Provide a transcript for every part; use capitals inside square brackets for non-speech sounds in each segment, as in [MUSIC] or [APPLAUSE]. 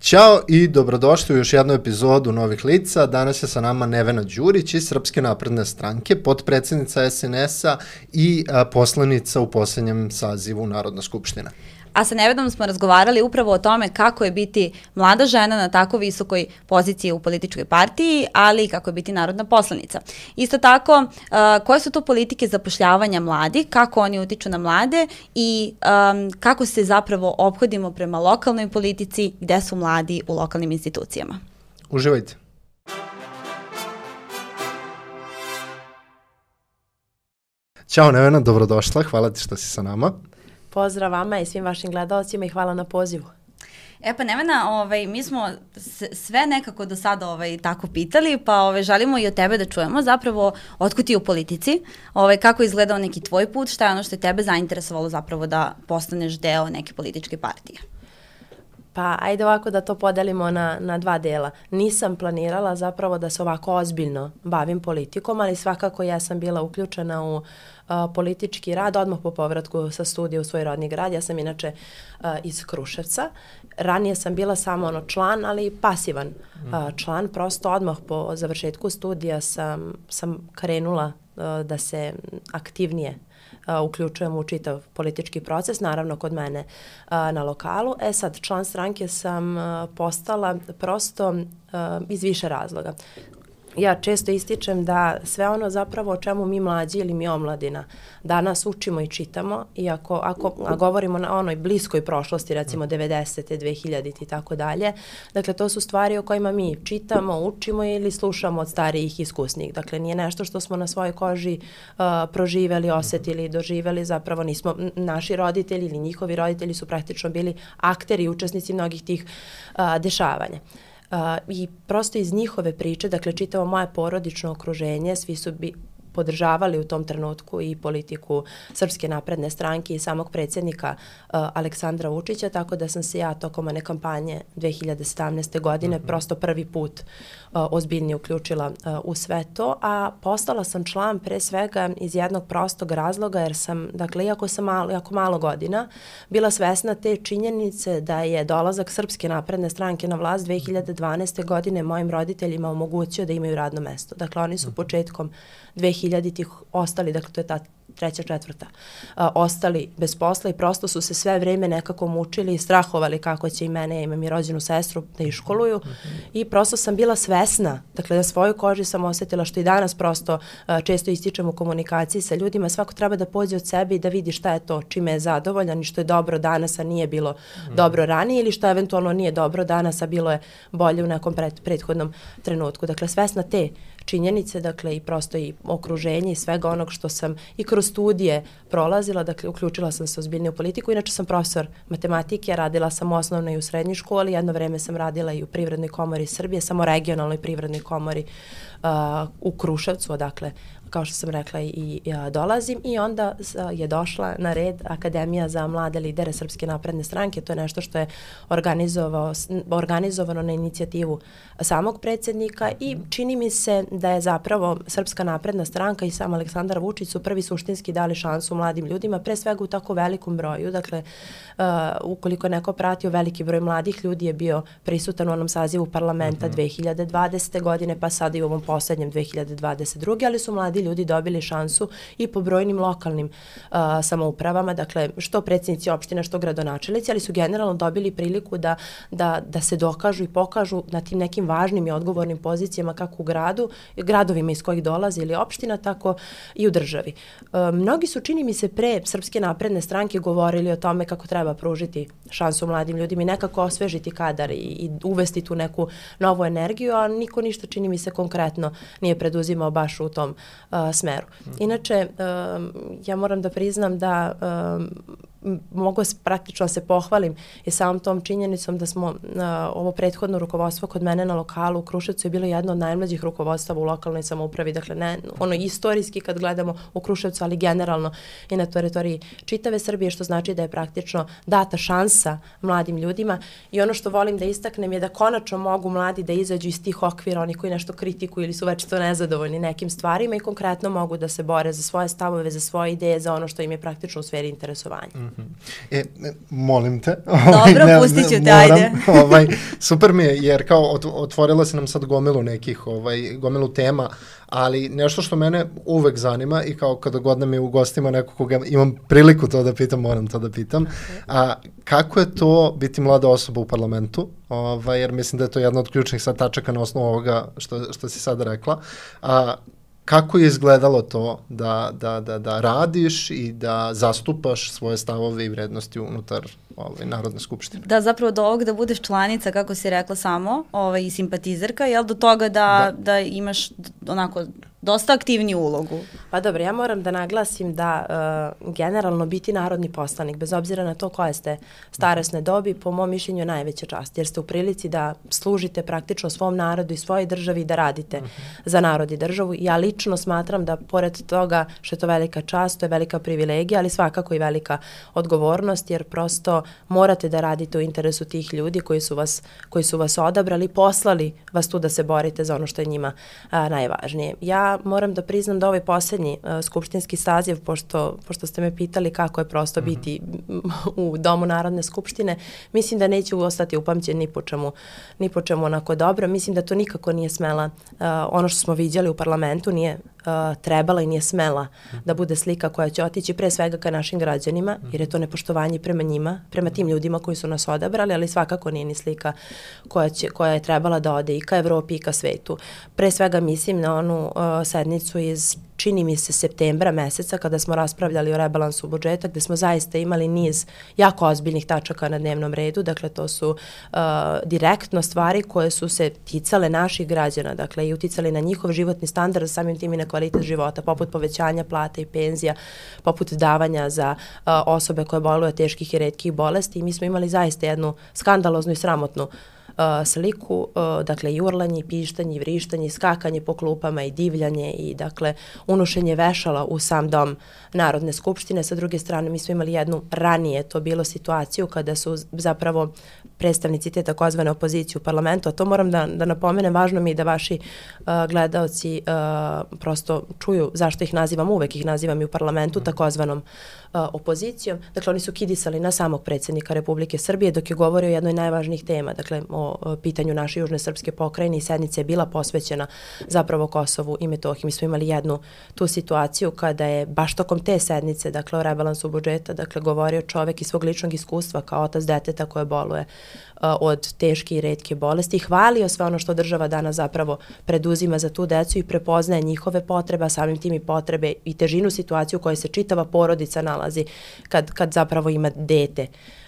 Ćao i dobrodošli u još jednu epizodu Novih lica. Danas je sa nama Nevena Đurić iz Srpske napredne stranke, potpredsednica SNS-a i poslanica u poslednjem sazivu Narodna skupština. A sa Nevedom smo razgovarali upravo o tome kako je biti mlada žena na tako visokoj poziciji u političkoj partiji, ali i kako je biti narodna poslanica. Isto tako, uh, koje su to politike zapošljavanja mladi, kako oni utiču na mlade i um, kako se zapravo obhodimo prema lokalnoj politici gde su mladi u lokalnim institucijama. Uživajte. Ćao Nevena, dobrodošla, hvala ti što si sa nama. Pozdrav vama i svim vašim gledalcima i hvala na pozivu. E pa Nevena, ovaj, mi smo sve nekako do sada ovaj, tako pitali, pa ovaj, želimo i od tebe da čujemo zapravo otkud ti u politici, ovaj, kako je izgledao neki tvoj put, šta je ono što je tebe zainteresovalo zapravo da postaneš deo neke političke partije. Pa ajde ovako da to podelimo na, na dva dela. Nisam planirala zapravo da se ovako ozbiljno bavim politikom, ali svakako ja sam bila uključena u a, politički rad odmah po povratku sa studija u svoj rodni grad. Ja sam inače a, iz Kruševca. Ranije sam bila samo ono član, ali pasivan a, mhm. član. Prosto odmah po završetku studija sam, sam krenula a, da se aktivnije uključujem u čitav politički proces, naravno kod mene na lokalu. E sad, član stranke sam postala prosto iz više razloga ja često ističem da sve ono zapravo o čemu mi mlađi ili mi omladina danas učimo i čitamo i ako, ako a govorimo na onoj bliskoj prošlosti, recimo 90. 2000. i tako dalje, dakle to su stvari o kojima mi čitamo, učimo ili slušamo od starijih iskusnih. Dakle nije nešto što smo na svojoj koži uh, proživeli, osetili, doživeli, zapravo nismo, naši roditelji ili njihovi roditelji su praktično bili akteri i učesnici mnogih tih uh, dešavanja. Uh, I prosto iz njihove priče, dakle čitavo moje porodično okruženje, svi su bi, podržavali u tom trenutku i politiku Srpske napredne stranke i samog predsjednika uh, Aleksandra Vučića, tako da sam se ja tokom one kampanje 2017. godine mm -hmm. prosto prvi put uh, ozbiljnije uključila uh, u sve to, a postala sam član pre svega iz jednog prostog razloga jer sam, dakle, iako sam malo, iako malo godina, bila svesna te činjenice da je dolazak Srpske napredne stranke na vlast 2012. godine mojim roditeljima omogućio da imaju radno mesto. Dakle, oni su mhm. početkom 2000-ih ostali, dakle to je ta treća, četvrta, a, ostali bez posla i prosto su se sve vreme nekako mučili i strahovali kako će i mene, ja imam i rođenu sestru, da iškoluju mm -hmm. i prosto sam bila svesna, dakle na svojoj koži sam osetila što i danas prosto a, često ističem u komunikaciji sa ljudima, svako treba da pođe od sebe i da vidi šta je to, čime je zadovoljan i što je dobro danas, a nije bilo mm -hmm. dobro ranije ili što eventualno nije dobro danas, a bilo je bolje u nekom pred, prethodnom trenutku. Dakle, svesna te činjenice, dakle i prosto i okruženje i svega onog što sam i kroz studije prolazila, dakle uključila sam se ozbiljnije u politiku, inače sam profesor matematike, radila sam u osnovnoj i u srednjoj školi, jedno vreme sam radila i u Privrednoj komori Srbije, samo regionalnoj Privrednoj komori uh, u Kruševcu, odakle kao što sam rekla i ja dolazim i onda je došla na red Akademija za mlade lidere Srpske napredne stranke. To je nešto što je organizovao, organizovano na inicijativu samog predsednika i čini mi se da je zapravo Srpska napredna stranka i sam Aleksandar Vučić su prvi suštinski dali šansu mladim ljudima, pre svega u tako velikom broju. Dakle, uh, ukoliko je neko pratio, veliki broj mladih ljudi je bio prisutan u onom sazivu parlamenta mm -hmm. 2020. godine, pa sada i u ovom poslednjem 2022. ali su mladi ljudi dobili šansu i po brojnim lokalnim uh, samoupravama, dakle što predsjednici opština, što gradonačelici, ali su generalno dobili priliku da, da, da se dokažu i pokažu na tim nekim važnim i odgovornim pozicijama kako u gradu, gradovima iz kojih dolaze ili opština, tako i u državi. Uh, mnogi su, čini mi se, pre Srpske napredne stranke govorili o tome kako treba pružiti šansu mladim ljudima i nekako osvežiti kadar i, i uvesti tu neku novu energiju, a niko ništa, čini mi se, konkretno nije preduzimao baš u tom smeru. Inače, ja moram da priznam da mogu praktično da se pohvalim i samom tom činjenicom da smo uh, ovo prethodno rukovodstvo kod mene na lokalu u Kruševcu je bilo jedno od najmlađih rukovodstava u lokalnoj samoupravi, dakle ne ono istorijski kad gledamo u Kruševcu, ali generalno i na teritoriji čitave Srbije, što znači da je praktično data šansa mladim ljudima i ono što volim da istaknem je da konačno mogu mladi da izađu iz tih okvira, oni koji nešto kritikuju ili su već to nezadovoljni nekim stvarima i konkretno mogu da se bore za svoje stavove, za svoje ideje, za ono što im je praktično u sferi interesovanja. Mm. E, molim te. Dobro, ovaj, pustit ću te, moram, ajde. ovaj, super mi je, jer kao otvorila se nam sad gomilu nekih, ovaj, gomilu tema, ali nešto što mene uvek zanima i kao kada god nam je u gostima neko koga imam priliku to da pitam, moram to da pitam, a kako je to biti mlada osoba u parlamentu, ovaj, jer mislim da je to jedna od ključnih sad tačaka na osnovu ovoga što, što si sada rekla, a kako je izgledalo to da, da, da, da radiš i da zastupaš svoje stavove i vrednosti unutar ovaj, Narodne skupštine. Da, zapravo do ovog da budeš članica, kako si rekla samo, ovaj, i simpatizerka, jel, do toga da, da. da imaš onako dosta aktivniju ulogu. Pa dobro, ja moram da naglasim da uh, generalno biti narodni poslanik, bez obzira na to koje ste starosne dobi, po mom mišljenju je najveća čast, jer ste u prilici da služite praktično svom narodu i svojoj državi da radite uh. -huh. za narod i državu. Ja lično smatram da pored toga što je to velika čast, to je velika privilegija, ali svakako i velika odgovornost, jer prosto morate da radite u interesu tih ljudi koji su vas, koji su vas odabrali, poslali vas tu da se borite za ono što je njima a, najvažnije. Ja moram da priznam da ovaj poslednji a, skupštinski saziv, pošto, pošto ste me pitali kako je prosto mm -hmm. biti u Domu Narodne skupštine, mislim da neće ostati upamćen ni po čemu, ni po čemu onako dobro. Mislim da to nikako nije smela, a, ono što smo viđali u parlamentu nije uh, trebala i nije smela da bude slika koja će otići pre svega ka našim građanima, jer je to nepoštovanje prema njima, prema tim ljudima koji su nas odabrali, ali svakako nije ni slika koja, će, koja je trebala da ode i ka Evropi i ka svetu. Pre svega mislim na onu uh, sednicu iz čini mi se septembra meseca kada smo raspravljali o rebalansu budžeta gde smo zaista imali niz jako ozbiljnih tačaka na dnevnom redu, dakle to su uh, direktno stvari koje su se ticale naših građana, dakle i uticali na njihov životni standard, samim tim i na kvalitet života, poput povećanja plata i penzija, poput davanja za uh, osobe koje boluju teških i redkih bolesti. I mi smo imali zaista jednu skandaloznu i sramotnu uh, sliku, dakle i urlanje, i pištanje, i vrištanje, i skakanje po klupama, i divljanje, i dakle unošenje vešala u sam dom Narodne skupštine. Sa druge strane, mi smo imali jednu ranije to bilo situaciju kada su zapravo predstavnici te takozvane opozicije u parlamentu, a to moram da, da napomenem, važno mi je da vaši uh, gledaoci uh, prosto čuju zašto ih nazivam, uvek ih nazivam i u parlamentu takozvanom uh, opozicijom. Dakle, oni su kidisali na samog predsednika Republike Srbije dok je govorio o jednoj najvažnijih tema, dakle o, o pitanju naše južne srpske pokrajine i sednica je bila posvećena zapravo Kosovu i Metohiji. Mi smo imali jednu tu situaciju kada je baš tokom te sednice, dakle o rebalansu budžeta, dakle govorio čovek iz svog ličnog iskustva kao otac deteta koje boluje od teške i redke bolesti. Hvalio sve ono što država danas zapravo preduzima za tu decu i prepoznaje njihove potrebe, a samim tim i potrebe i težinu situaciju u kojoj se čitava porodica nalazi kad, kad zapravo ima dete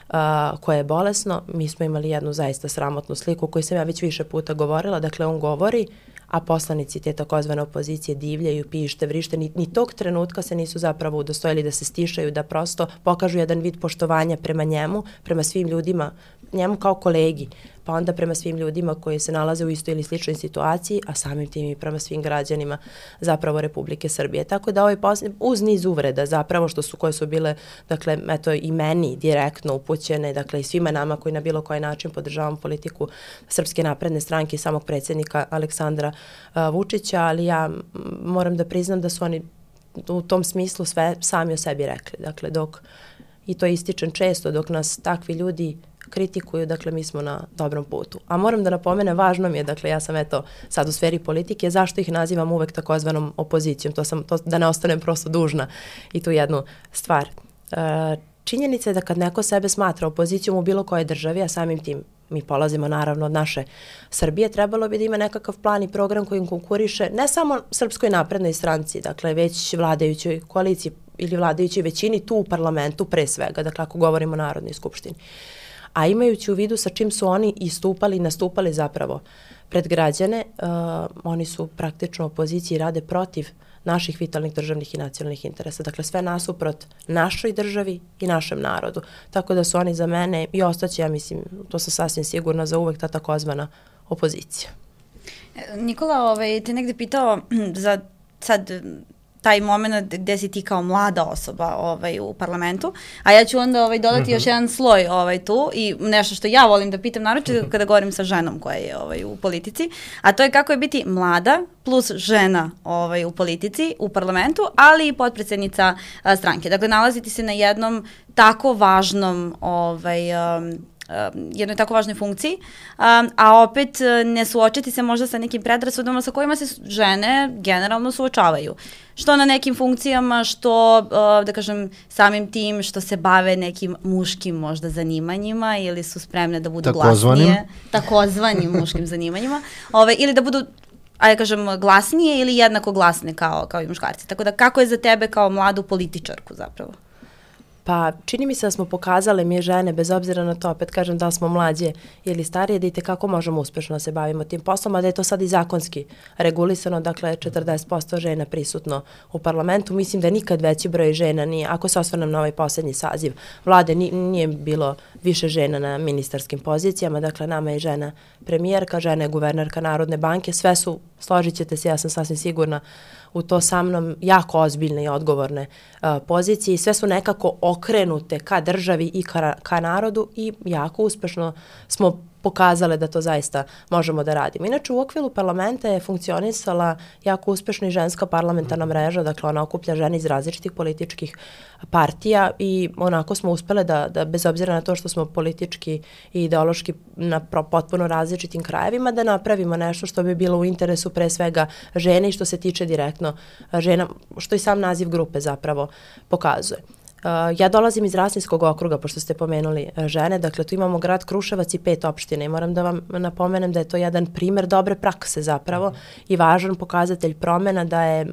uh, koje je bolesno. Mi smo imali jednu zaista sramotnu sliku koju sam ja već više puta govorila. Dakle, on govori, a poslanici te takozvane opozicije divljaju, pište, vrište, ni, ni tog trenutka se nisu zapravo udostojili da se stišaju, da prosto pokažu jedan vid poštovanja prema njemu, prema svim ljudima njemu kao kolegi, pa onda prema svim ljudima koji se nalaze u istoj ili sličnoj situaciji, a samim tim i prema svim građanima zapravo Republike Srbije. Tako da ovaj posljednji, uz niz uvreda zapravo što su, koje su bile, dakle, eto i meni direktno upućene, dakle i svima nama koji na bilo koji način podržavamo politiku Srpske napredne stranke i samog predsednika Aleksandra uh, Vučića, ali ja moram da priznam da su oni u tom smislu sve sami o sebi rekli. Dakle, dok, i to ističem često, dok nas takvi ljudi kritikuju, dakle mi smo na dobrom putu. A moram da napomenem, važno mi je, dakle ja sam eto sad u sferi politike, zašto ih nazivam uvek takozvanom opozicijom, to sam, to, da ne ostanem prosto dužna i tu jednu stvar. E, činjenica je da kad neko sebe smatra opozicijom u bilo kojoj državi, a samim tim mi polazimo naravno od naše Srbije, trebalo bi da ima nekakav plan i program kojim konkuriše ne samo Srpskoj naprednoj stranci, dakle već vladajućoj koaliciji ili vladajućoj većini tu u parlamentu pre svega, dakle ako govorimo o Narodnoj skupštini. A imajući u vidu sa čim su oni istupali i nastupali zapravo pred građane, uh, oni su praktično u opoziciji rade protiv naših vitalnih državnih i nacionalnih interesa. Dakle, sve nasuprot našoj državi i našem narodu. Tako da su oni za mene i ostaće, ja mislim, to sam sasvim sigurna, za uvek ta takozvana opozicija. Nikola, ovaj, te negde pitao [CLEARS THROAT] za sad taj moment gde si ti kao mlada osoba ovaj, u parlamentu, a ja ću onda ovaj, dodati mm -hmm. još jedan sloj ovaj, tu i nešto što ja volim da pitam, naročito mm -hmm. kada govorim sa ženom koja je ovaj, u politici, a to je kako je biti mlada plus žena ovaj, u politici, u parlamentu, ali i potpredsednica a, stranke. Dakle, nalaziti se na jednom tako važnom ovaj, Um, jednoj tako važnoj funkciji, um, a opet uh, ne suočiti se možda sa nekim predrasudama sa kojima se žene generalno suočavaju. Što na nekim funkcijama, što, uh, da kažem, samim tim što se bave nekim muškim možda zanimanjima ili su spremne da budu takozvanim. glasnije. Takozvanim [LAUGHS] muškim zanimanjima. Ove, ili da budu ajde kažem, glasnije ili jednako glasne kao, kao i muškarci. Tako da kako je za tebe kao mladu političarku zapravo? Pa čini mi se da smo pokazale mi žene, bez obzira na to, opet kažem da smo mlađe ili starije, da i kako možemo uspešno da se bavimo tim poslom, a da je to sad i zakonski regulisano, dakle 40% žena prisutno u parlamentu. Mislim da nikad veći broj žena nije, ako se osvrnem na ovaj poslednji saziv vlade, nije bilo više žena na ministarskim pozicijama, dakle nama je žena premijerka, žena je guvernerka Narodne banke, sve su, složit ćete se, ja sam sasvim sigurna, u to sa mnom jako ozbiljne i odgovorne uh, pozicije i sve su nekako okrenute ka državi i ka, ka narodu i jako uspešno smo pokazale da to zaista možemo da radimo. Inače, u okviru parlamenta je funkcionisala jako uspešna i ženska parlamentarna mreža, dakle ona okuplja žene iz različitih političkih partija i onako smo uspele da, da bez obzira na to što smo politički i ideološki na potpuno različitim krajevima, da napravimo nešto što bi bilo u interesu pre svega žene i što se tiče direktno žena, što i sam naziv grupe zapravo pokazuje. Uh, ja dolazim iz Rasinskog okruga, pošto ste pomenuli uh, žene, dakle tu imamo grad Kruševac i pet opštine i moram da vam napomenem da je to jedan primer dobre prakse zapravo mm -hmm. i važan pokazatelj promena da je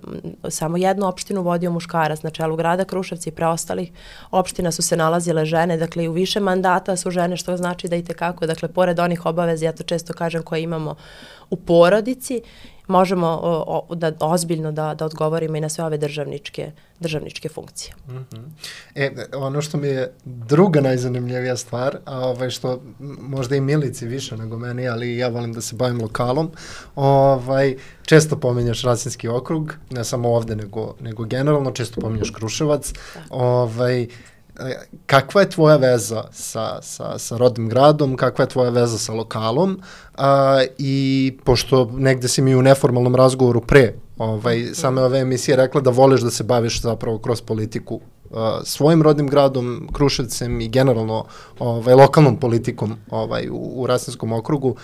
samo jednu opštinu vodio muškarac na čelu grada Kruševca i preostalih opština su se nalazile žene, dakle i u više mandata su žene, što znači da i tekako, dakle pored onih obaveza, ja to često kažem, koje imamo u porodici, možemo o, o, da ozbiljno da, da odgovorimo i na sve ove državničke, državničke funkcije. Mm -hmm. E, ono što mi je druga najzanimljivija stvar, a ovaj što možda i Milici više nego meni, ali ja volim da se bavim lokalom, ovaj, često pominjaš Rasinski okrug, ne samo ovde, nego, nego generalno, često pominjaš Kruševac, da. ovaj, kakva je tvoja veza sa, sa, sa rodnim gradom, kakva je tvoja veza sa lokalom a, i pošto negde si mi u neformalnom razgovoru pre ovaj, same ove emisije rekla da voliš da se baviš zapravo kroz politiku a, svojim rodnim gradom, Kruševcem i generalno ovaj, lokalnom politikom ovaj, u, u Rasinskom okrugu,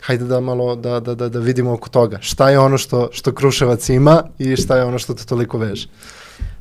hajde da malo da, da, da, da vidimo oko toga. Šta je ono što, što Kruševac ima i šta je ono što te toliko veže?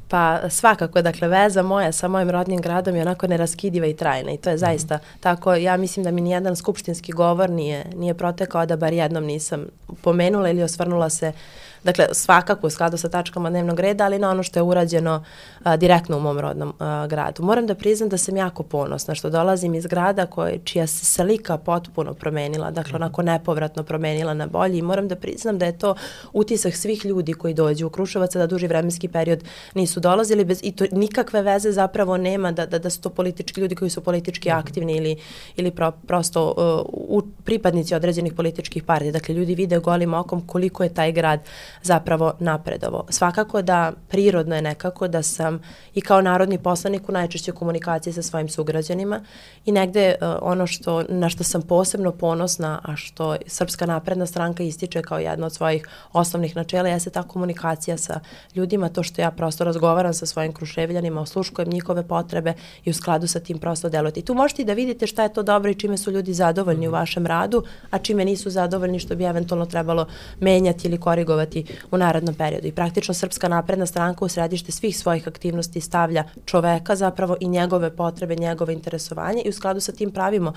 Pa svakako, dakle, veza moja sa mojim rodnim gradom je onako neraskidiva i trajna i to je mhm. zaista mm -hmm. tako. Ja mislim da mi nijedan skupštinski govor nije, nije protekao da bar jednom nisam pomenula ili osvrnula se uh, Dakle, svakako u skladu sa tačkama dnevnog reda, ali na ono što je urađeno a, direktno u mom rodnom a, gradu. Moram da priznam da sam jako ponosna što dolazim iz grada koje, čija se slika potpuno promenila, dakle mhm. onako nepovratno promenila na bolji i moram da priznam da je to utisak svih ljudi koji dođu u Kruševac da duži vremenski period nisu dolazili bez, i to nikakve veze zapravo nema da, da, da su to politički ljudi koji su politički mhm. aktivni ili, ili pro, prosto uh, u, pripadnici određenih političkih partija. Dakle, ljudi vide golim okom koliko je taj grad zapravo napredovo. Svakako da prirodno je nekako da sam i kao narodni poslanik u najčešćoj komunikaciji sa svojim sugrađanima i negde uh, ono što, na što sam posebno ponosna, a što Srpska napredna stranka ističe kao jedno od svojih osnovnih načela, jeste ta komunikacija sa ljudima, to što ja prosto razgovaram sa svojim kruševljanima, osluškujem njihove potrebe i u skladu sa tim prosto delujete. I tu možete i da vidite šta je to dobro i čime su ljudi zadovoljni u mhm. vašem radu, a čime nisu zadovoljni što bi eventualno trebalo menjati ili korigovati u narednom periodu. I praktično Srpska napredna stranka u središte svih svojih aktivnosti stavlja čoveka zapravo i njegove potrebe, njegove interesovanje i u skladu sa tim pravimo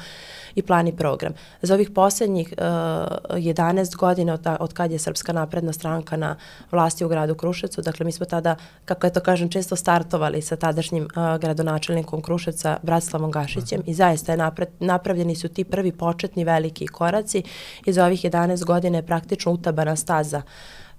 i plan i program. Za ovih poslednjih uh, 11 godina od, od kad je Srpska napredna stranka na vlasti u gradu Kruševcu, dakle mi smo tada, kako je to kažem, često startovali sa tadašnjim uh, gradonačelnikom Kruševca, Bratislavom Gašićem i zaista je napred, napravljeni su ti prvi početni veliki koraci i za ovih 11 godina je praktično utabana staza uh,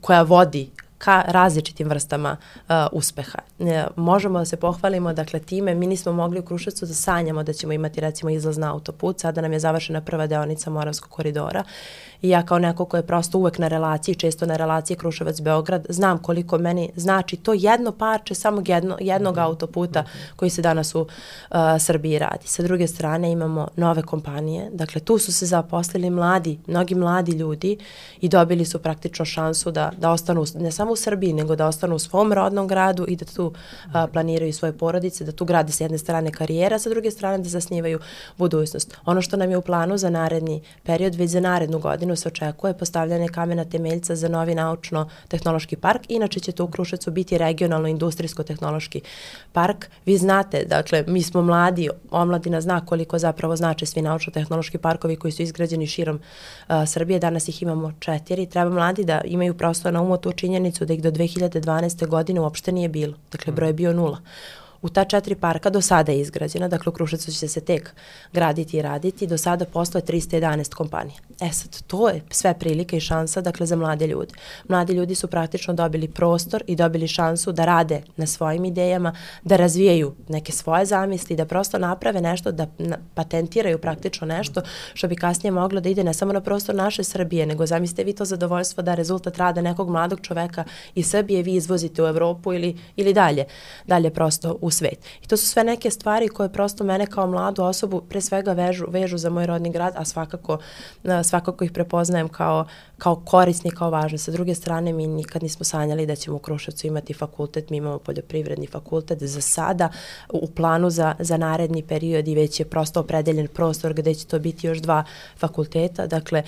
koja vodi ka različitim vrstama uh, uspeha. E, možemo da se pohvalimo, dakle, time mi nismo mogli u Kruševcu da sanjamo da ćemo imati recimo izlaz na autoput, sada nam je završena prva deonica Moravskog koridora i ja kao neko ko je prosto uvek na relaciji, često na relaciji Kruševac-Beograd, znam koliko meni znači to jedno parče samog jedno, jednog autoputa koji se danas u uh, Srbiji radi. Sa druge strane imamo nove kompanije, dakle tu su se zaposlili mladi, mnogi mladi ljudi i dobili su praktično šansu da, da ostanu ne samo u Srbiji, nego da ostanu u svom rodnom gradu i da tu uh, planiraju svoje porodice, da tu grade s jedne strane karijera, sa druge strane da zasnivaju budućnost. Ono što nam je u planu za naredni period, već za narednu godinu, godinu se očekuje postavljanje kamena temeljca za novi naučno-tehnološki park. Inače će to u Kruševcu biti regionalno-industrijsko-tehnološki park. Vi znate, dakle, mi smo mladi, omladina zna koliko zapravo znače svi naučno-tehnološki parkovi koji su izgrađeni širom uh, Srbije. Danas ih imamo četiri. Treba mladi da imaju prosto na umu tu činjenicu da ih do 2012. godine uopšte nije bilo. Dakle, broj je bio nula. U ta četiri parka do sada je izgrađena, dakle u Kruševcu će se tek graditi i raditi, do sada postoje 311 kompanija. E sad, to je sve prilika i šansa dakle za mlade ljude. Mladi ljudi su praktično dobili prostor i dobili šansu da rade na svojim idejama, da razvijaju neke svoje zamisli, da prosto naprave nešto, da patentiraju praktično nešto što bi kasnije moglo da ide ne samo na prostor naše Srbije, nego zamislite vi to zadovoljstvo da rezultat rada nekog mladog čoveka iz Srbije vi izvozite u Evropu ili, ili dalje, dalje prosto u svet. I to su sve neke stvari koje prosto mene kao mladu osobu pre svega vežu, vežu za moj rodni grad, a svakako, svakako ih prepoznajem kao, kao korisni, kao važni. Sa druge strane, mi nikad nismo sanjali da ćemo u Kruševcu imati fakultet, mi imamo poljoprivredni fakultet za sada u planu za, za naredni period i već je prosto opredeljen prostor gde će to biti još dva fakulteta. Dakle,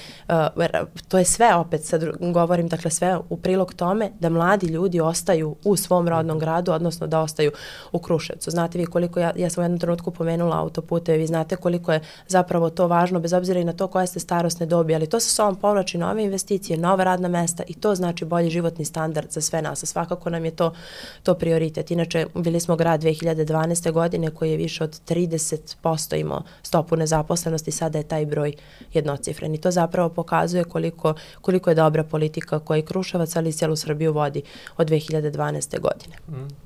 to je sve opet, sad govorim, dakle sve u prilog tome da mladi ljudi ostaju u svom rodnom gradu, odnosno da ostaju u Kruševcu Kruševcu. Znate vi koliko, ja, ja sam u jednom trenutku pomenula autoputeve, vi znate koliko je zapravo to važno, bez obzira i na to koje ste starostne dobi, ali to sa sobom povlači nove investicije, nova radna mesta i to znači bolji životni standard za sve nas. A svakako nam je to, to prioritet. Inače, bili smo grad 2012. godine koji je više od 30% imao stopu nezaposlenosti, sada je taj broj jednocifren. I to zapravo pokazuje koliko, koliko je dobra politika koja i Kruševac, ali i cijelu Srbiju vodi od 2012. godine. Mm.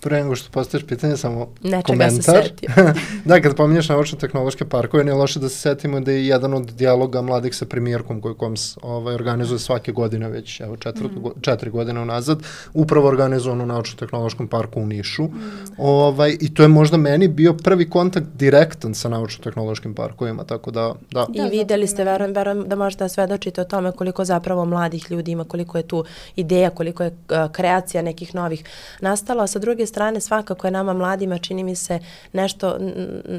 Pre nego što postaviš pitanje, samo Nečega komentar. se setio. [LAUGHS] da, kad pominješ naučno-tehnološke parkove, nije loše da se setimo da je jedan od dijaloga mladih sa premijerkom koji KOMS ovaj, organizuje svake godine već, evo, četvrtu, mm. četiri godine unazad, upravo organizovan u naučno-tehnološkom parku u Nišu. Mm. Ovaj, I to je možda meni bio prvi kontakt direktan sa naučno-tehnološkim parkovima, tako da, da. I da, videli ste, verujem, verujem da možete da svedočite o tome koliko zapravo mladih ljudi ima, koliko je tu ideja, koliko je uh, kreacija nekih novih nastala, sa druge strane svakako je nama mladima čini mi se nešto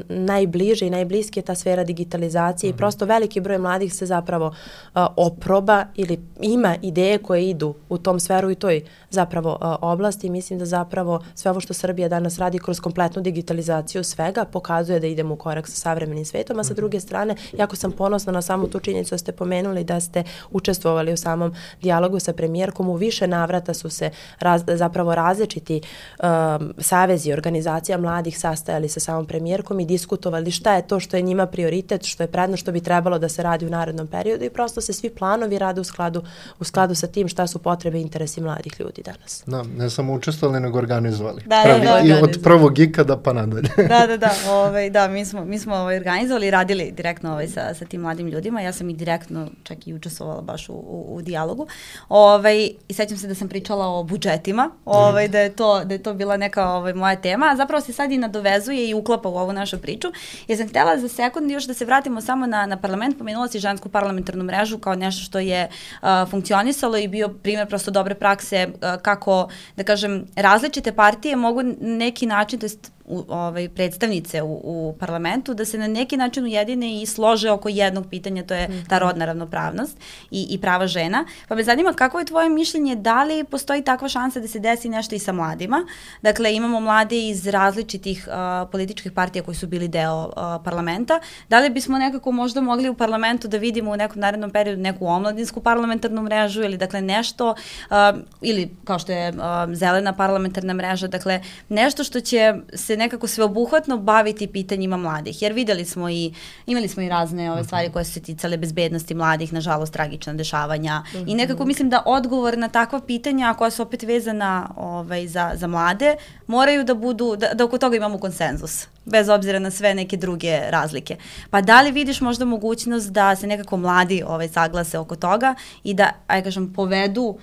najbliže i najbliskije ta sfera digitalizacije mm -hmm. i mhm. prosto veliki broj mladih se zapravo uh, oproba ili ima ideje koje idu u tom sferu i toj zapravo uh, oblasti i mislim da zapravo sve ovo što Srbija danas radi kroz kompletnu digitalizaciju svega pokazuje da idemo u korak sa savremenim svetom, a sa -hmm. druge strane jako sam ponosna na samu tu činjenicu da ste pomenuli da ste učestvovali u samom dijalogu sa premijerkom, u više navrata su se raz, zapravo različiti um, savezi, organizacija mladih sastajali sa samom premijerkom i diskutovali šta je to što je njima prioritet, što je predno, što bi trebalo da se radi u narednom periodu i prosto se svi planovi rade u skladu, u skladu sa tim šta su potrebe i interesi mladih ljudi danas. Da, ne samo učestvovali, nego organizovali. Da, da Pravi, da, I od prvog ikada pa nadalje. da, da, da, [LAUGHS] ovaj, da, mi smo, mi smo ovaj, organizovali i radili direktno ovaj, sa, sa tim mladim ljudima. Ja sam i direktno čak i učestvovala baš u, u, u dijalogu. Ovaj, I sećam se da sam pričala o budžetima, ovaj, mm. da, je to, da je to bila neka ovaj, moja tema, a zapravo se sad i nadovezuje i uklapa u ovu našu priču. Ja sam htela za sekund još da se vratimo samo na, na parlament, pomenula si žensku parlamentarnu mrežu kao nešto što je uh, funkcionisalo i bio primjer prosto dobre prakse uh, kako, da kažem, različite partije mogu neki način, to jest u, ovaj, predstavnice u, u parlamentu da se na neki način ujedine i slože oko jednog pitanja, to je ta mhm. rodna ravnopravnost i, i prava žena. Pa me zanima kako je tvoje mišljenje, da li postoji takva šansa da se desi nešto i sa mladima? Dakle, imamo mlade iz različitih uh, političkih partija koji su bili deo uh, parlamenta. Da li bismo nekako možda mogli u parlamentu da vidimo u nekom narednom periodu neku omladinsku parlamentarnu mrežu ili dakle nešto, uh, ili kao što je uh, zelena parlamentarna mreža, dakle nešto što će se nekako sveobuhvatno baviti pitanjima mladih. Jer videli smo i, imali smo i razne ove stvari koje su se ticale bezbednosti mladih, nažalost tragična dešavanja. Mm -hmm. I nekako mislim da odgovor na takva pitanja koja su opet vezana ovaj, za, za mlade, moraju da budu, da, da oko toga imamo konsenzus bez obzira na sve neke druge razlike. Pa da li vidiš možda mogućnost da se nekako mladi ovaj, saglase oko toga i da, aj kažem, povedu um,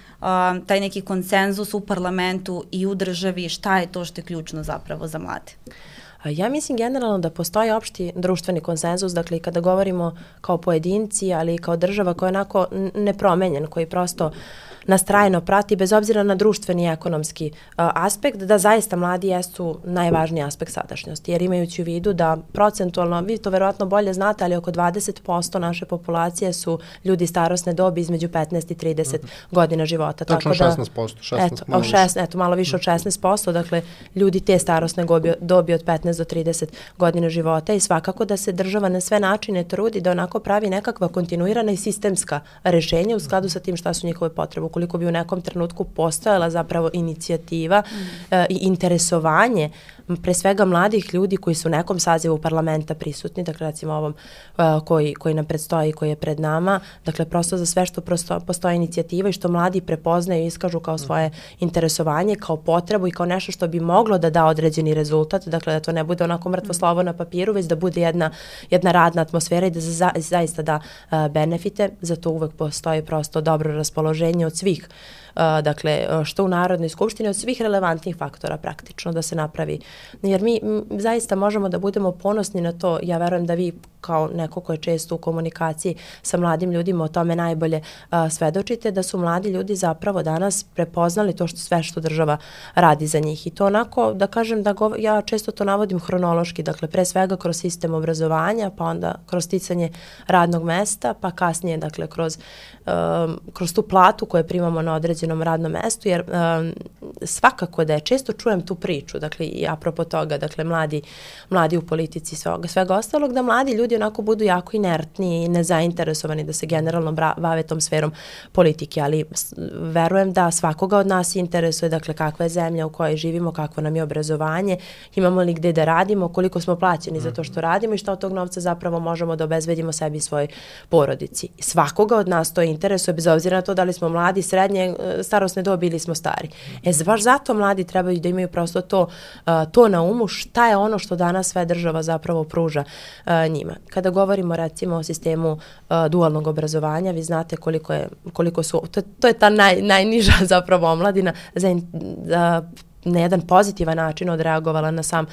taj neki konsenzus u parlamentu i u državi šta je to što je ključno zapravo za mlade? Ja mislim generalno da postoji opšti društveni konsenzus, dakle kada govorimo kao pojedinci, ali i kao država koja je onako nepromenjen, koji prosto uh, nas trajno prati, bez obzira na društveni i ekonomski uh, aspekt, da zaista mladi jesu najvažniji aspekt sadašnjosti, jer imajući u vidu da procentualno, vi to verovatno bolje znate, ali oko 20% naše populacije su ljudi starosne dobi između 15 i 30 mm -hmm. godina života. Tačno Tako da, 16%, 16 eto, malo, šest, eto, malo više od 16%, dakle ljudi te starosne dobi, dobi od 15 do 30 godina života i svakako da se država na sve načine trudi da onako pravi nekakva kontinuirana i sistemska rešenja u skladu sa tim šta su njihove potrebe ukoliko bi u nekom trenutku postojala zapravo inicijativa mm. uh, i interesovanje pre svega mladih ljudi koji su u nekom sazivu parlamenta prisutni, dakle recimo ovom uh, koji, koji nam predstoji, koji je pred nama, dakle prosto za sve što prosto, postoji inicijativa i što mladi prepoznaju i iskažu kao svoje interesovanje, kao potrebu i kao nešto što bi moglo da da određeni rezultat, dakle da to ne bude onako mrtvo slovo na papiru, već da bude jedna, jedna radna atmosfera i da za, zaista da uh, benefite, za to uvek postoji prosto dobro raspoloženje od svih dakle, što u Narodnoj skupštini, od svih relevantnih faktora praktično da se napravi. Jer mi zaista možemo da budemo ponosni na to, ja verujem da vi kao neko ko je često u komunikaciji sa mladim ljudima o tome najbolje a, svedočite, da su mladi ljudi zapravo danas prepoznali to što sve što država radi za njih. I to onako, da kažem, da go, ja često to navodim hronološki, dakle, pre svega kroz sistem obrazovanja, pa onda kroz sticanje radnog mesta, pa kasnije, dakle, kroz, um, kroz tu platu koju primamo na određen određenom radnom mestu, jer um, svakako da je, često čujem tu priču, dakle i apropo toga, dakle mladi, mladi u politici svega, svega ostalog, da mladi ljudi onako budu jako inertni i nezainteresovani da se generalno bave tom sferom politike, ali verujem da svakoga od nas interesuje, dakle kakva je zemlja u kojoj živimo, kakvo nam je obrazovanje, imamo li gde da radimo, koliko smo plaćeni za to što radimo i šta od tog novca zapravo možemo da obezvedimo sebi i svojoj porodici. Svakoga od nas to interesuje, bez obzira na to da li smo mladi, srednje, starosne dobi ili smo stari. E, baš zato mladi trebaju da imaju prosto to, uh, to na umu šta je ono što danas sve država zapravo pruža uh, njima. Kada govorimo recimo o sistemu uh, dualnog obrazovanja, vi znate koliko, je, koliko su, to, to je ta naj, najniža [LAUGHS] zapravo omladina za, za na jedan pozitivan način odreagovala na sam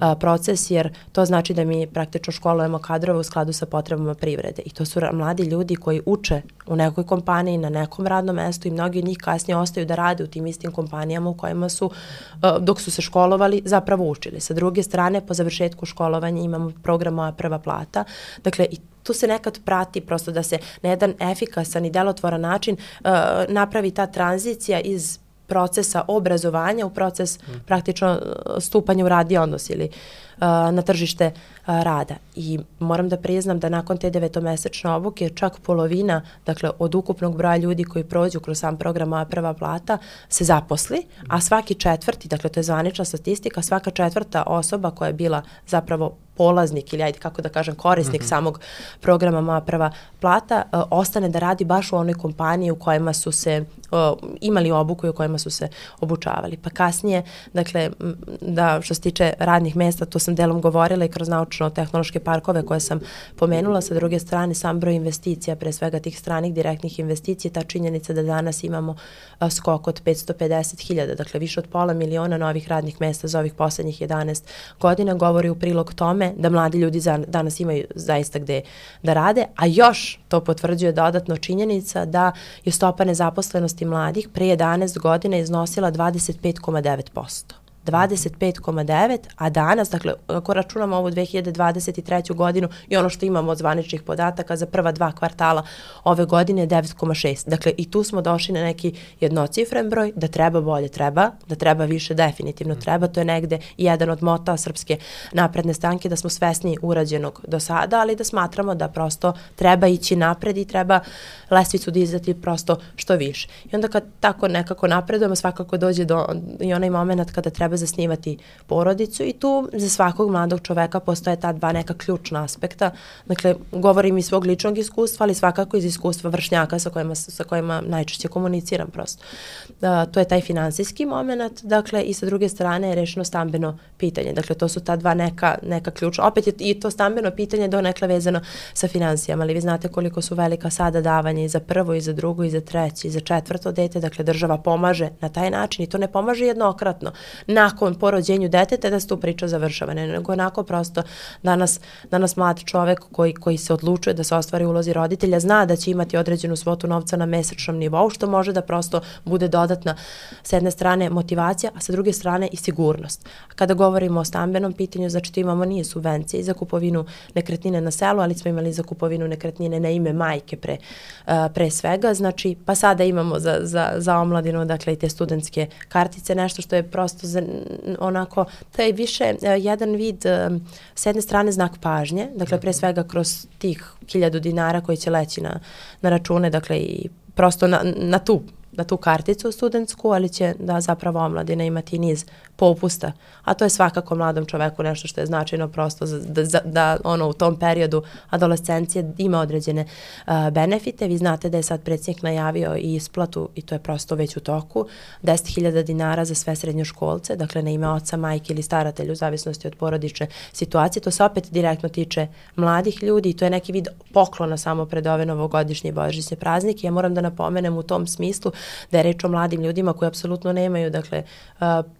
a, proces, jer to znači da mi praktično školujemo kadrove u skladu sa potrebama privrede. I to su mladi ljudi koji uče u nekoj kompaniji, na nekom radnom mestu i mnogi od njih kasnije ostaju da rade u tim istim kompanijama u kojima su, a, dok su se školovali, zapravo učili. Sa druge strane, po završetku školovanja imamo program Moja prva plata. Dakle, i tu se nekad prati prosto da se na jedan efikasan i delotvoran način uh, napravi ta tranzicija iz procesa obrazovanja u proces mm. praktično stupanja u radni odnos ili uh, na tržište rada. I moram da priznam da nakon te devetomesečne obuke čak polovina, dakle od ukupnog broja ljudi koji prođu kroz sam program Moja prva plata se zaposli, a svaki četvrti, dakle to je zvanična statistika, svaka četvrta osoba koja je bila zapravo polaznik ili ajde kako da kažem korisnik mm -hmm. samog programa Moja prva plata uh, ostane da radi baš u onoj kompaniji u kojima su se uh, imali obuku i u kojima su se obučavali. Pa kasnije, dakle, da što se tiče radnih mesta, to sam delom govorila i kroz naučno-tehnološke parkove koje sam pomenula, sa druge strane sam broj investicija, pre svega tih stranih direktnih investicija, ta činjenica da danas imamo skok od 550.000, dakle više od pola miliona novih radnih mesta za ovih poslednjih 11 godina, govori u prilog tome da mladi ljudi danas imaju zaista gde da rade, a još to potvrđuje dodatno činjenica da je stopa nezaposlenosti mladih pre 11 godina iznosila 25,9%. 25,9, a danas, dakle, ako računamo ovu 2023. godinu i ono što imamo od zvaničnih podataka za prva dva kvartala ove godine je 9,6. Dakle, i tu smo došli na neki jednocifren broj, da treba bolje, treba, da treba više, definitivno treba, to je negde jedan od mota Srpske napredne stanke, da smo svesni urađenog do sada, ali da smatramo da prosto treba ići napred i treba lestvicu dizati prosto što više. I onda kad tako nekako napredujemo, svakako dođe do i onaj moment kada treba treba zasnivati porodicu i tu za svakog mladog čoveka postoje ta dva neka ključna aspekta. Dakle, govorim iz svog ličnog iskustva, ali svakako iz iskustva vršnjaka sa kojima, sa kojima najčešće komuniciram prosto. Da, to je taj finansijski moment, dakle, i sa druge strane je rešeno stambeno pitanje. Dakle, to su ta dva neka, neka ključna. Opet je i to stambeno pitanje do nekle vezano sa financijama, ali vi znate koliko su velika sada davanja i za prvo, i za drugo, i za treće, i za četvrto dete. Dakle, država pomaže na taj način i to ne pomaže jednokratno. Nakon porođenju deteta da se tu priča završava, ne, nego onako prosto danas, danas mlad čovek koji, koji se odlučuje da se ostvari ulozi roditelja zna da će imati određenu svotu novca na mesečnom nivou, što može da prosto bude dodatna s jedne strane motivacija, a sa druge strane i sigurnost. Kada govorimo o stambenom pitanju, znači tu imamo nije subvencije za kupovinu nekretnine na selu, ali smo imali za kupovinu nekretnine na ime majke pre, pre svega, znači pa sada imamo za, za, za omladinu, dakle i te studentske kartice, nešto što je prosto za, onako, to je više uh, jedan vid uh, s jedne strane znak pažnje, dakle pre svega kroz tih hiljadu dinara koji će leći na, na račune, dakle i prosto na, na tu na tu karticu studentsku, ali će da zapravo omladina imati niz popusta, a to je svakako mladom čoveku nešto što je značajno prosto za, da, za, da ono u tom periodu adolescencije ima određene uh, benefite. Vi znate da je sad predsjednik najavio i isplatu i to je prosto već u toku 10.000 dinara za sve srednjoškolce, dakle na ime oca, majke ili staratelja u zavisnosti od porodične situacije. To se opet direktno tiče mladih ljudi i to je neki vid poklona samo pred ove novogodišnje i praznike. Ja moram da napomenem u tom smislu da je reč o mladim ljudima koji apsolutno nemaju dakle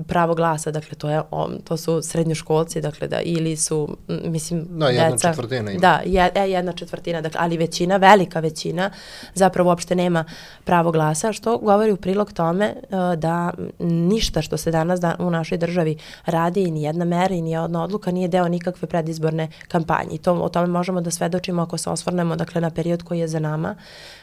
pravo glasa dakle to, je, to su srednjoškolci, dakle da ili su, mislim, da, jedna deca, četvrtina ima. Da, je, e, jedna četvrtina, dakle, ali većina, velika većina zapravo uopšte nema pravo glasa, što govori u prilog tome da ništa što se danas da, u našoj državi radi, ni jedna mera i ni jedna odluka nije deo nikakve predizborne kampanje. I to, o tome možemo da svedočimo ako se osvrnemo dakle, na period koji je za nama,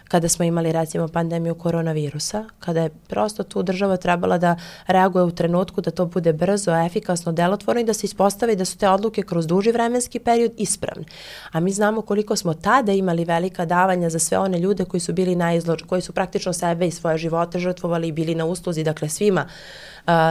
kada smo imali recimo pandemiju koronavirusa, kada je prosto tu država trebala da reaguje u trenutku da to bude brzo, efikasno, delotvorno i da se ispostavi da su te odluke kroz duži vremenski period ispravne. A mi znamo koliko smo tada imali velika davanja za sve one ljude koji su bili najizlož, koji su praktično sebe i svoje živote žrtvovali i bili na usluzi, dakle svima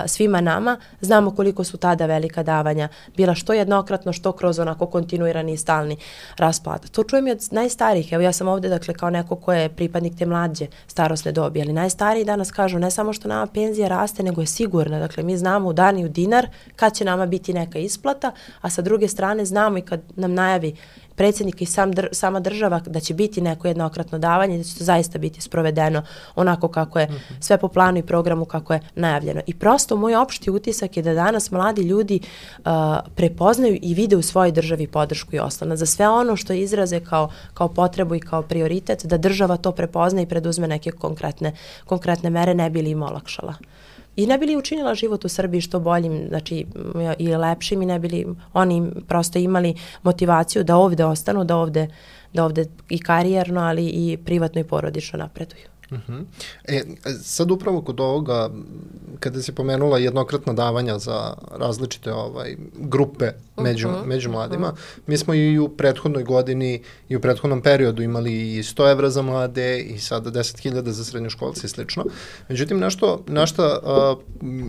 svima nama. Znamo koliko su tada velika davanja bila što jednokratno, što kroz onako kontinuirani i stalni raspad. To čujem i od najstarijih. Evo ja sam ovde dakle kao neko ko je pripadnik te mlađe starosne dobi, ali najstariji danas kažu ne samo što nama penzija raste, nego je sigurna. Dakle, mi znamo u dan i u dinar kad će nama biti neka isplata, a sa druge strane znamo i kad nam najavi predsjednik i sam dr, sama država da će biti neko jednokratno davanje, da će to zaista biti sprovedeno onako kako je mm -hmm. sve po planu i programu kako je najavljeno. I prosto moj opšti utisak je da danas mladi ljudi uh, prepoznaju i vide u svojoj državi podršku i oslona za sve ono što izraze kao, kao potrebu i kao prioritet, da država to prepozna i preduzme neke konkretne, konkretne mere ne bi li im olakšala. I ne bi li učinila život u Srbiji što boljim, znači i lepšim i ne bi li oni prosto imali motivaciju da ovde ostanu, da ovde, da ovde i karijerno, ali i privatno i porodično napreduju. Uh mhm. -huh. E, sad upravo kod ovoga, kada se pomenula jednokratna davanja za različite ovaj grupe među, uh -huh. među mladima, uh -huh. mi smo i u prethodnoj godini i u prethodnom periodu imali i 100 evra za mlade i sada 10.000 za srednjoškolce i slično. Međutim, nešto, na šta uh,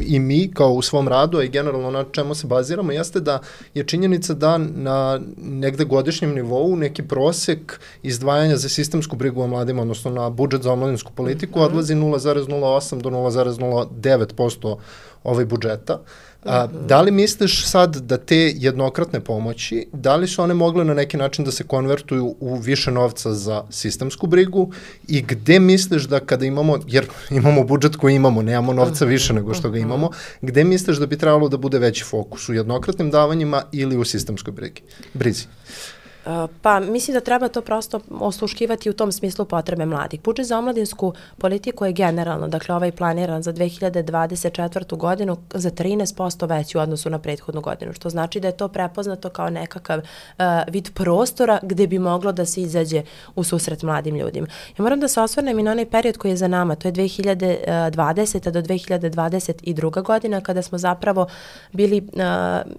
i mi kao u svom radu, a i generalno na čemu se baziramo, jeste da je činjenica da na negde godišnjem nivou neki prosek izdvajanja za sistemsku brigu o mladima, odnosno na budžet za omladinsku ekonomsku politiku, odlazi 0,08 do 0,09% ovaj budžeta. A, da li misliš sad da te jednokratne pomoći, da li su one mogle na neki način da se konvertuju u više novca za sistemsku brigu i gde misliš da kada imamo, jer imamo budžet koji imamo, nemamo novca više nego što ga imamo, gde misliš da bi trebalo da bude veći fokus u jednokratnim davanjima ili u sistemskoj brigi, brizi? Pa mislim da treba to prosto osluškivati u tom smislu potrebe mladih. Budžet za omladinsku politiku je generalno, dakle ovaj planiran za 2024. godinu za 13% veći u odnosu na prethodnu godinu, što znači da je to prepoznato kao nekakav uh, vid prostora gde bi moglo da se izađe u susret mladim ljudima. Ja moram da se osvrnem i na onaj period koji je za nama, to je 2020. do 2022. godina kada smo zapravo bili uh,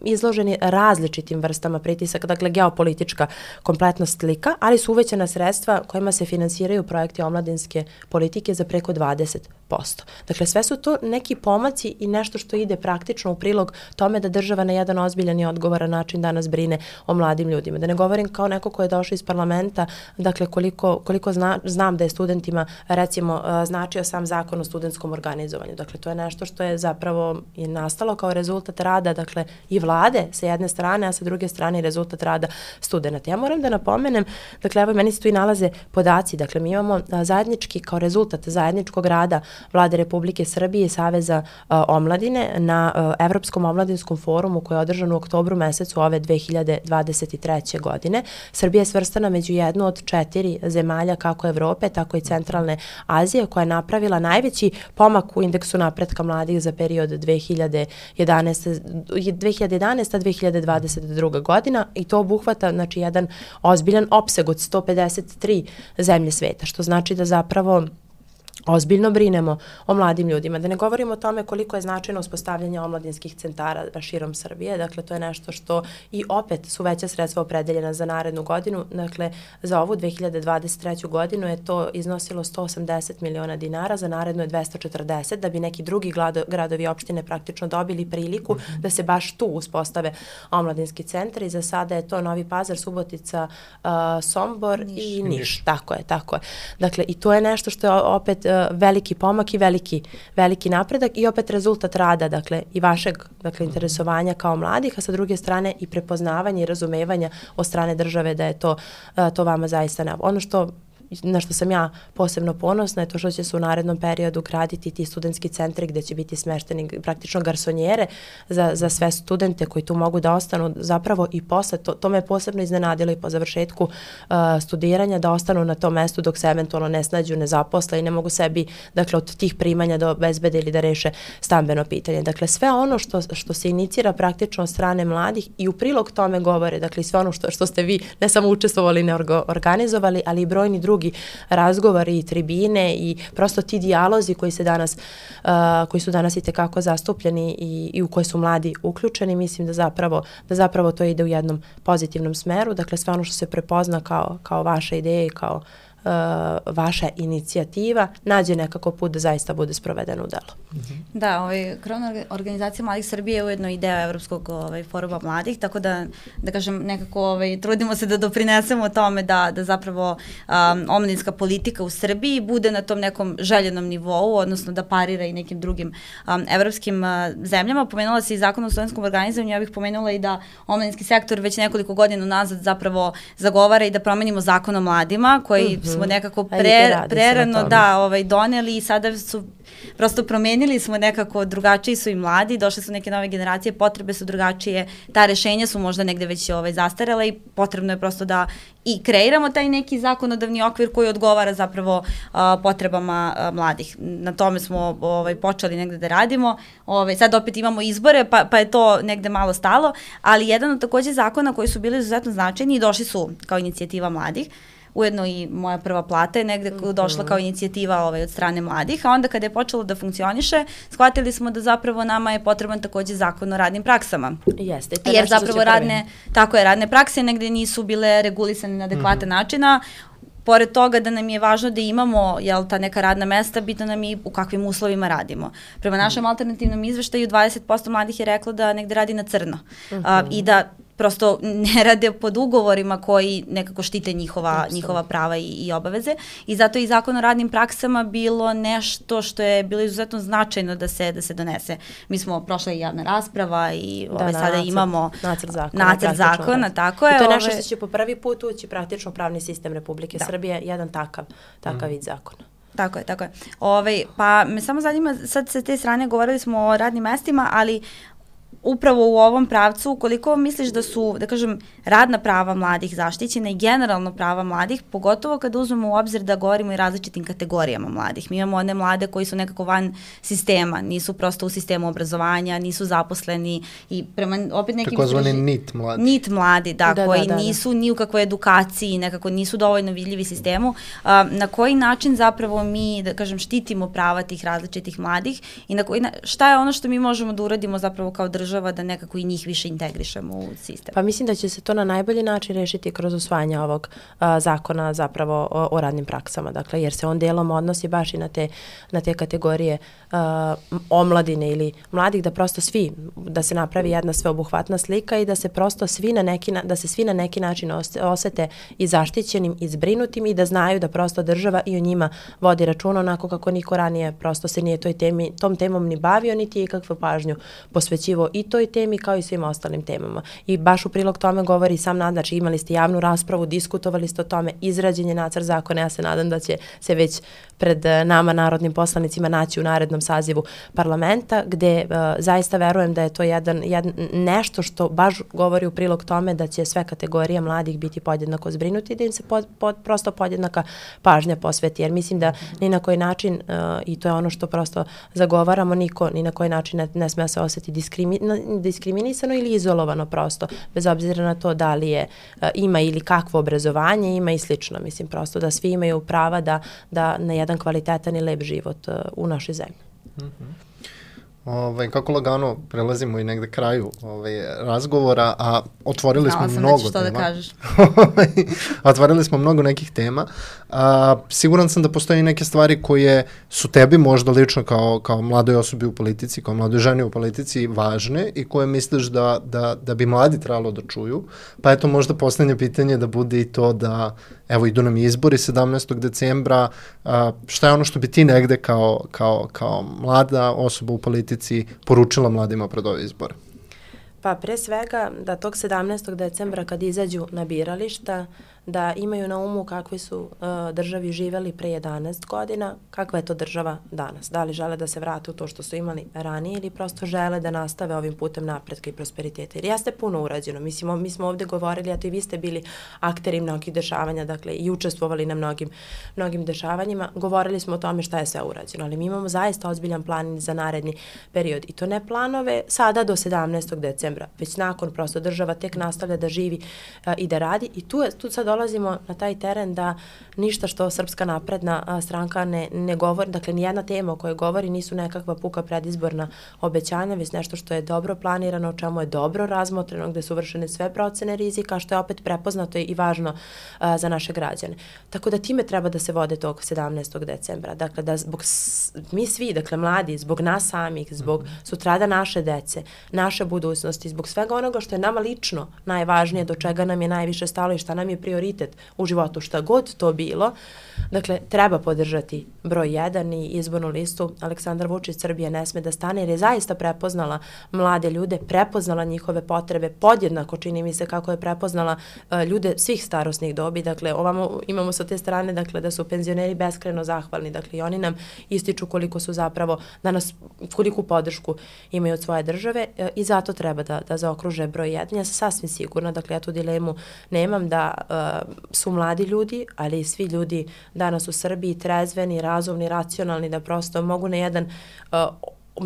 izloženi različitim vrstama pritisaka, dakle geopolitička kompletna slika, ali su uvećana sredstva kojima se finansiraju projekti omladinske politike za preko 20 Dakle, sve su to neki pomaci i nešto što ide praktično u prilog tome da država na jedan ozbiljan i odgovoran način danas brine o mladim ljudima. Da ne govorim kao neko ko je došao iz parlamenta, dakle koliko, koliko zna, znam da je studentima recimo značio sam zakon o studentskom organizovanju. Dakle, to je nešto što je zapravo i nastalo kao rezultat rada, dakle i vlade sa jedne strane, a sa druge strane i rezultat rada studenta. Ja moram da napomenem, dakle evo meni se tu i nalaze podaci, dakle mi imamo zajednički kao rezultat zajedničkog rada vlade Republike Srbije i Saveza a, omladine na a, Evropskom omladinskom forumu koji je održan u oktobru mesecu ove 2023. godine. Srbija je svrstana među jednu od četiri zemalja kako Evrope, tako i centralne Azije koja je napravila najveći pomak u indeksu napretka mladih za period 2011. 2011-2022 godina i to obuhvata znači, jedan ozbiljan opseg od 153 zemlje sveta, što znači da zapravo ozbiljno brinemo o mladim ljudima. Da ne govorimo o tome koliko je značajno uspostavljanje omladinskih centara širom Srbije. Dakle, to je nešto što i opet su veća sredstva opredeljena za narednu godinu. Dakle, za ovu 2023. godinu je to iznosilo 180 miliona dinara, za narednu je 240, da bi neki drugi gradovi i opštine praktično dobili priliku da se baš tu uspostave omladinski centar i za sada je to Novi Pazar, Subotica, uh, Sombor Niš. i Niš. Niš. Tako je, tako je. Dakle, i to je nešto što je opet veliki pomak i veliki, veliki napredak i opet rezultat rada, dakle, i vašeg dakle, interesovanja kao mladih, a sa druge strane i prepoznavanje i razumevanja od strane države da je to, uh, to vama zaista ne. Ono što na što sam ja posebno ponosna je to što će se u narednom periodu graditi ti studentski centri gde će biti smešteni praktično garsonjere za, za sve studente koji tu mogu da ostanu zapravo i posle, to, to me posebno iznenadilo i po završetku uh, studiranja da ostanu na tom mestu dok se eventualno ne snađu, ne zaposle i ne mogu sebi dakle od tih primanja da obezbede ili da reše stambeno pitanje. Dakle sve ono što, što se inicira praktično od strane mladih i u prilog tome govore, dakle sve ono što, što ste vi ne samo učestvovali, ne organizovali, ali i brojni drugi drugi razgovori i tribine i prosto ti dijalozi koji se danas uh, koji su danas i tekako zastupljeni i, i u koje su mladi uključeni, mislim da zapravo da zapravo to ide u jednom pozitivnom smeru, dakle sve ono što se prepozna kao kao vaša ideja i kao vaša inicijativa nađe nekako put da zaista bude sprovedeno u delo. Da, ovaj, Krovna organizacija Mladih Srbije je ujedno ideja Evropskog ovaj, foruma mladih, tako da, da kažem, nekako ovaj, trudimo se da doprinesemo tome da, da zapravo um, omladinska politika u Srbiji bude na tom nekom željenom nivou, odnosno da parira i nekim drugim um, evropskim uh, zemljama. Pomenula se i zakon o studentskom organizovanju, ja bih pomenula i da omladinski sektor već nekoliko godina nazad zapravo zagovara i da promenimo zakon o mladima, koji mm -hmm smo nekako pre, prerano da, ovaj, doneli i sada su prosto promenili smo nekako, drugačiji su i mladi, došle su neke nove generacije, potrebe su drugačije, ta rešenja su možda negde već ovaj, zastarela i potrebno je prosto da i kreiramo taj neki zakonodavni okvir koji odgovara zapravo uh, potrebama uh, mladih. Na tome smo ovaj, počeli negde da radimo. Ovaj, sad opet imamo izbore, pa, pa je to negde malo stalo, ali jedan od takođe zakona koji su bili izuzetno značajni i došli su kao inicijativa mladih, ujedno i moja prva plata je negde mm došla kao inicijativa ovaj, od strane mladih, a onda kada je počelo da funkcioniše, shvatili smo da zapravo nama je potreban takođe zakon o radnim praksama. Jeste. Jer zapravo radne, tako je, radne prakse negde nisu bile regulisane na adekvatan mm -hmm. načina, pored toga da nam je važno da imamo jel, ta neka radna mesta, bitno nam i u kakvim uslovima radimo. Prema našem alternativnom izveštaju 20% mladih je reklo da negde radi na crno uh -huh. a, i da prosto [LAUGHS] ne rade pod ugovorima koji nekako štite njihova, Absolut. njihova prava i, i obaveze i zato i zakon o radnim praksama bilo nešto što je bilo izuzetno značajno da se da se donese. Mi smo prošla i javna rasprava i da, ove, sada nacrt, imamo nacrt zakona, nacrt zakona tako je. I to je nešto što će po prvi put ući praktično pravni sistem Republike da. Srbije, jedan takav, takav mm. vid zakona. Tako je, tako je. Ove, ovaj, pa me samo zanima, sad sa te strane govorili smo o radnim mestima, ali upravo u ovom pravcu, koliko misliš da su, da kažem, radna prava mladih zaštićena i generalno prava mladih, pogotovo kada uzmemo u obzir da govorimo i različitim kategorijama mladih. Mi imamo one mlade koji su nekako van sistema, nisu prosto u sistemu obrazovanja, nisu zaposleni i prema opet nekim... Tako zvani NIT mladi. NIT mladi, da, da koji da, da, da. nisu ni u kakvoj edukaciji, nekako nisu dovoljno vidljivi sistemu. A, na koji način zapravo mi, da kažem, štitimo prava tih različitih mladih i na koji, na, šta je ono što mi možemo da uradimo zapravo kao država država da nekako i njih više integrišemo u sistem? Pa mislim da će se to na najbolji način rešiti kroz usvajanje ovog a, zakona zapravo o, o radnim praksama, dakle, jer se on delom odnosi baš i na te, na te kategorije a, omladine ili mladih, da prosto svi, da se napravi jedna sveobuhvatna slika i da se prosto svi na neki, da se svi na neki način osete i zaštićenim i zbrinutim i da znaju da prosto država i o njima vodi računa onako kako niko ranije prosto se nije toj temi, tom temom ni bavio, niti je ikakvu pažnju posvećivo i toj temi kao i svim ostalim temama. I baš u prilog tome govori sam nad, znači imali ste javnu raspravu, diskutovali ste o tome, izrađen je nacrt zakona, ja se nadam da će se već pred eh, nama narodnim poslanicima naći u narednom sazivu parlamenta, gde uh, zaista verujem da je to jedan, jedan nešto što baš govori u prilog tome da će sve kategorije mladih biti podjednako zbrinuti, da im se pod, pod, prosto podjednaka pažnja posveti, jer mislim da ni na koji način, uh, i to je ono što prosto zagovaramo, niko ni na koji način ne, ne sme se osjeti diskrimi, diskriminisano ili izolovano prosto, bez obzira na to da li je, uh, ima ili kakvo obrazovanje, ima i slično, mislim prosto da svi imaju prava da, da na jedan kvalitetan i lep život uh, u našoj zemlji. Mm -hmm. Ovaj, kako lagano prelazimo i negde kraju ovaj, razgovora, a otvorili Znala smo mnogo da što da kažeš. [LAUGHS] Otvorili smo mnogo nekih tema. A, siguran sam da postoje neke stvari koje su tebi možda lično kao, kao mladoj osobi u politici, kao mladoj ženi u politici važne i koje misliš da, da, da bi mladi trebalo da čuju. Pa eto možda poslednje pitanje da bude i to da evo idu nam izbori 17. decembra, a, šta je ono što bi ti negde kao, kao, kao mlada osoba u politici poručila mladima pred ove izbore? Pa pre svega da tog 17. decembra kad izađu na birališta, da imaju na umu kakvi su uh, državi živeli pre 11 godina, kakva je to država danas. Da li žele da se vrate u to što su imali ranije ili prosto žele da nastave ovim putem napretka i prosperiteta. Jer jeste puno urađeno. Mislim, mi smo ovde govorili, a to i vi ste bili akteri mnogih dešavanja, dakle i učestvovali na mnogim, mnogim dešavanjima. Govorili smo o tome šta je sve urađeno, ali mi imamo zaista ozbiljan plan za naredni period. I to ne planove sada do 17. decembra, već nakon prosto država tek nastavlja da živi uh, i da radi. I tu, je, tu sad dolazimo na taj teren da ništa što Srpska napredna stranka ne, ne govori, dakle nijedna tema o kojoj govori nisu nekakva puka predizborna obećanja, već nešto što je dobro planirano, o čemu je dobro razmotreno, gde su vršene sve procene rizika, što je opet prepoznato i važno a, za naše građane. Tako da time treba da se vode tog 17. decembra. Dakle, da zbog mi svi, dakle mladi, zbog nas samih, zbog sutrada naše dece, naše budućnosti, zbog svega onoga što je nama lično najvažnije, do čega nam je najviše stalo i šta nam je prioritet prioritet u životu, šta god to bilo. Dakle, treba podržati broj 1 i izbornu listu Aleksandar Vučić Srbija ne sme da stane jer je zaista prepoznala mlade ljude, prepoznala njihove potrebe, podjednako čini mi se kako je prepoznala uh, ljude svih starosnih dobi. Dakle, ovamo imamo sa te strane dakle, da su penzioneri beskreno zahvalni. Dakle, i oni nam ističu koliko su zapravo danas, koliku podršku imaju od svoje države uh, i zato treba da, da zaokruže broj 1. Ja sam sasvim sigurna, dakle, ja tu dilemu nemam da uh, su mladi ljudi, ali i svi ljudi danas u Srbiji trezveni, razumni, racionalni, da prosto mogu na jedan uh,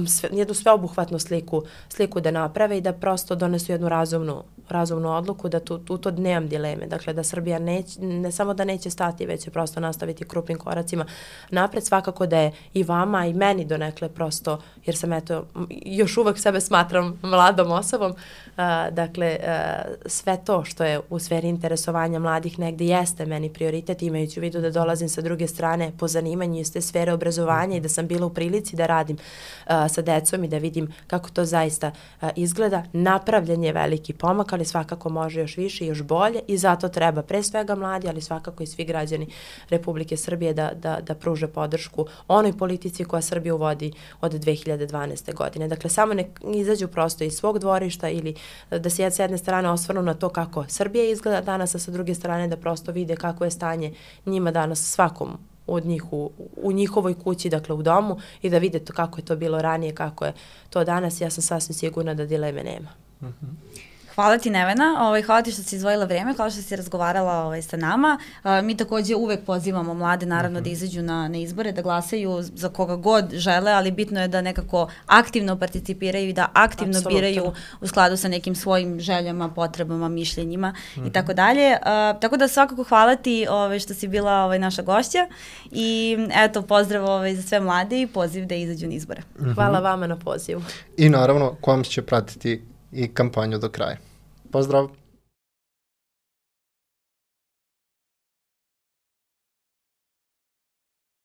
sve, jednu sveobuhvatnu sliku, sliku da naprave i da prosto donesu jednu razumnu razumnu odluku da tu, tu to nemam dileme. Dakle, da Srbija neć, ne samo da neće stati, već će prosto nastaviti krupnim koracima napred. Svakako da je i vama i meni donekle prosto, jer sam eto, još uvek sebe smatram mladom osobom, uh, dakle, uh, sve to što je u sferi interesovanja mladih negde jeste meni prioritet, imajući u vidu da dolazim sa druge strane po zanimanju iz te sfere obrazovanja i da sam bila u prilici da radim sa decom i da vidim kako to zaista uh, izgleda. Napravljen je veliki pomak, ali svakako može još više i još bolje i zato treba pre svega mladi, ali svakako i svi građani Republike Srbije da, da, da pruže podršku onoj politici koja Srbiju vodi od 2012. godine. Dakle, samo ne izađu prosto iz svog dvorišta ili da se s jedne strane osvrnu na to kako Srbija izgleda danas, a sa druge strane da prosto vide kako je stanje njima danas svakom od njih u, u njihovoj kući, dakle u domu i da vide to kako je to bilo ranije, kako je to danas, ja sam sasvim sigurna da dileme nema. Mm -hmm. Hvala ti Nevena, ovaj, hvala ti što si izvojila vreme, hvala što si razgovarala ovaj, sa nama. Uh, mi takođe uvek pozivamo mlade naravno mm -hmm. da izađu na, na izbore, da glasaju za koga god žele, ali bitno je da nekako aktivno participiraju i da aktivno Absolutno. biraju u skladu sa nekim svojim željama, potrebama, mišljenjima mm -hmm. i mhm. tako dalje. Tako da svakako hvala ti ovaj, što si bila ovaj, naša gošća i eto pozdrav ovaj, za sve mlade i poziv da izađu na izbore. Mm -hmm. Hvala vama na pozivu. I naravno, kom će pratiti i kampanju do kraja. Pozdrav!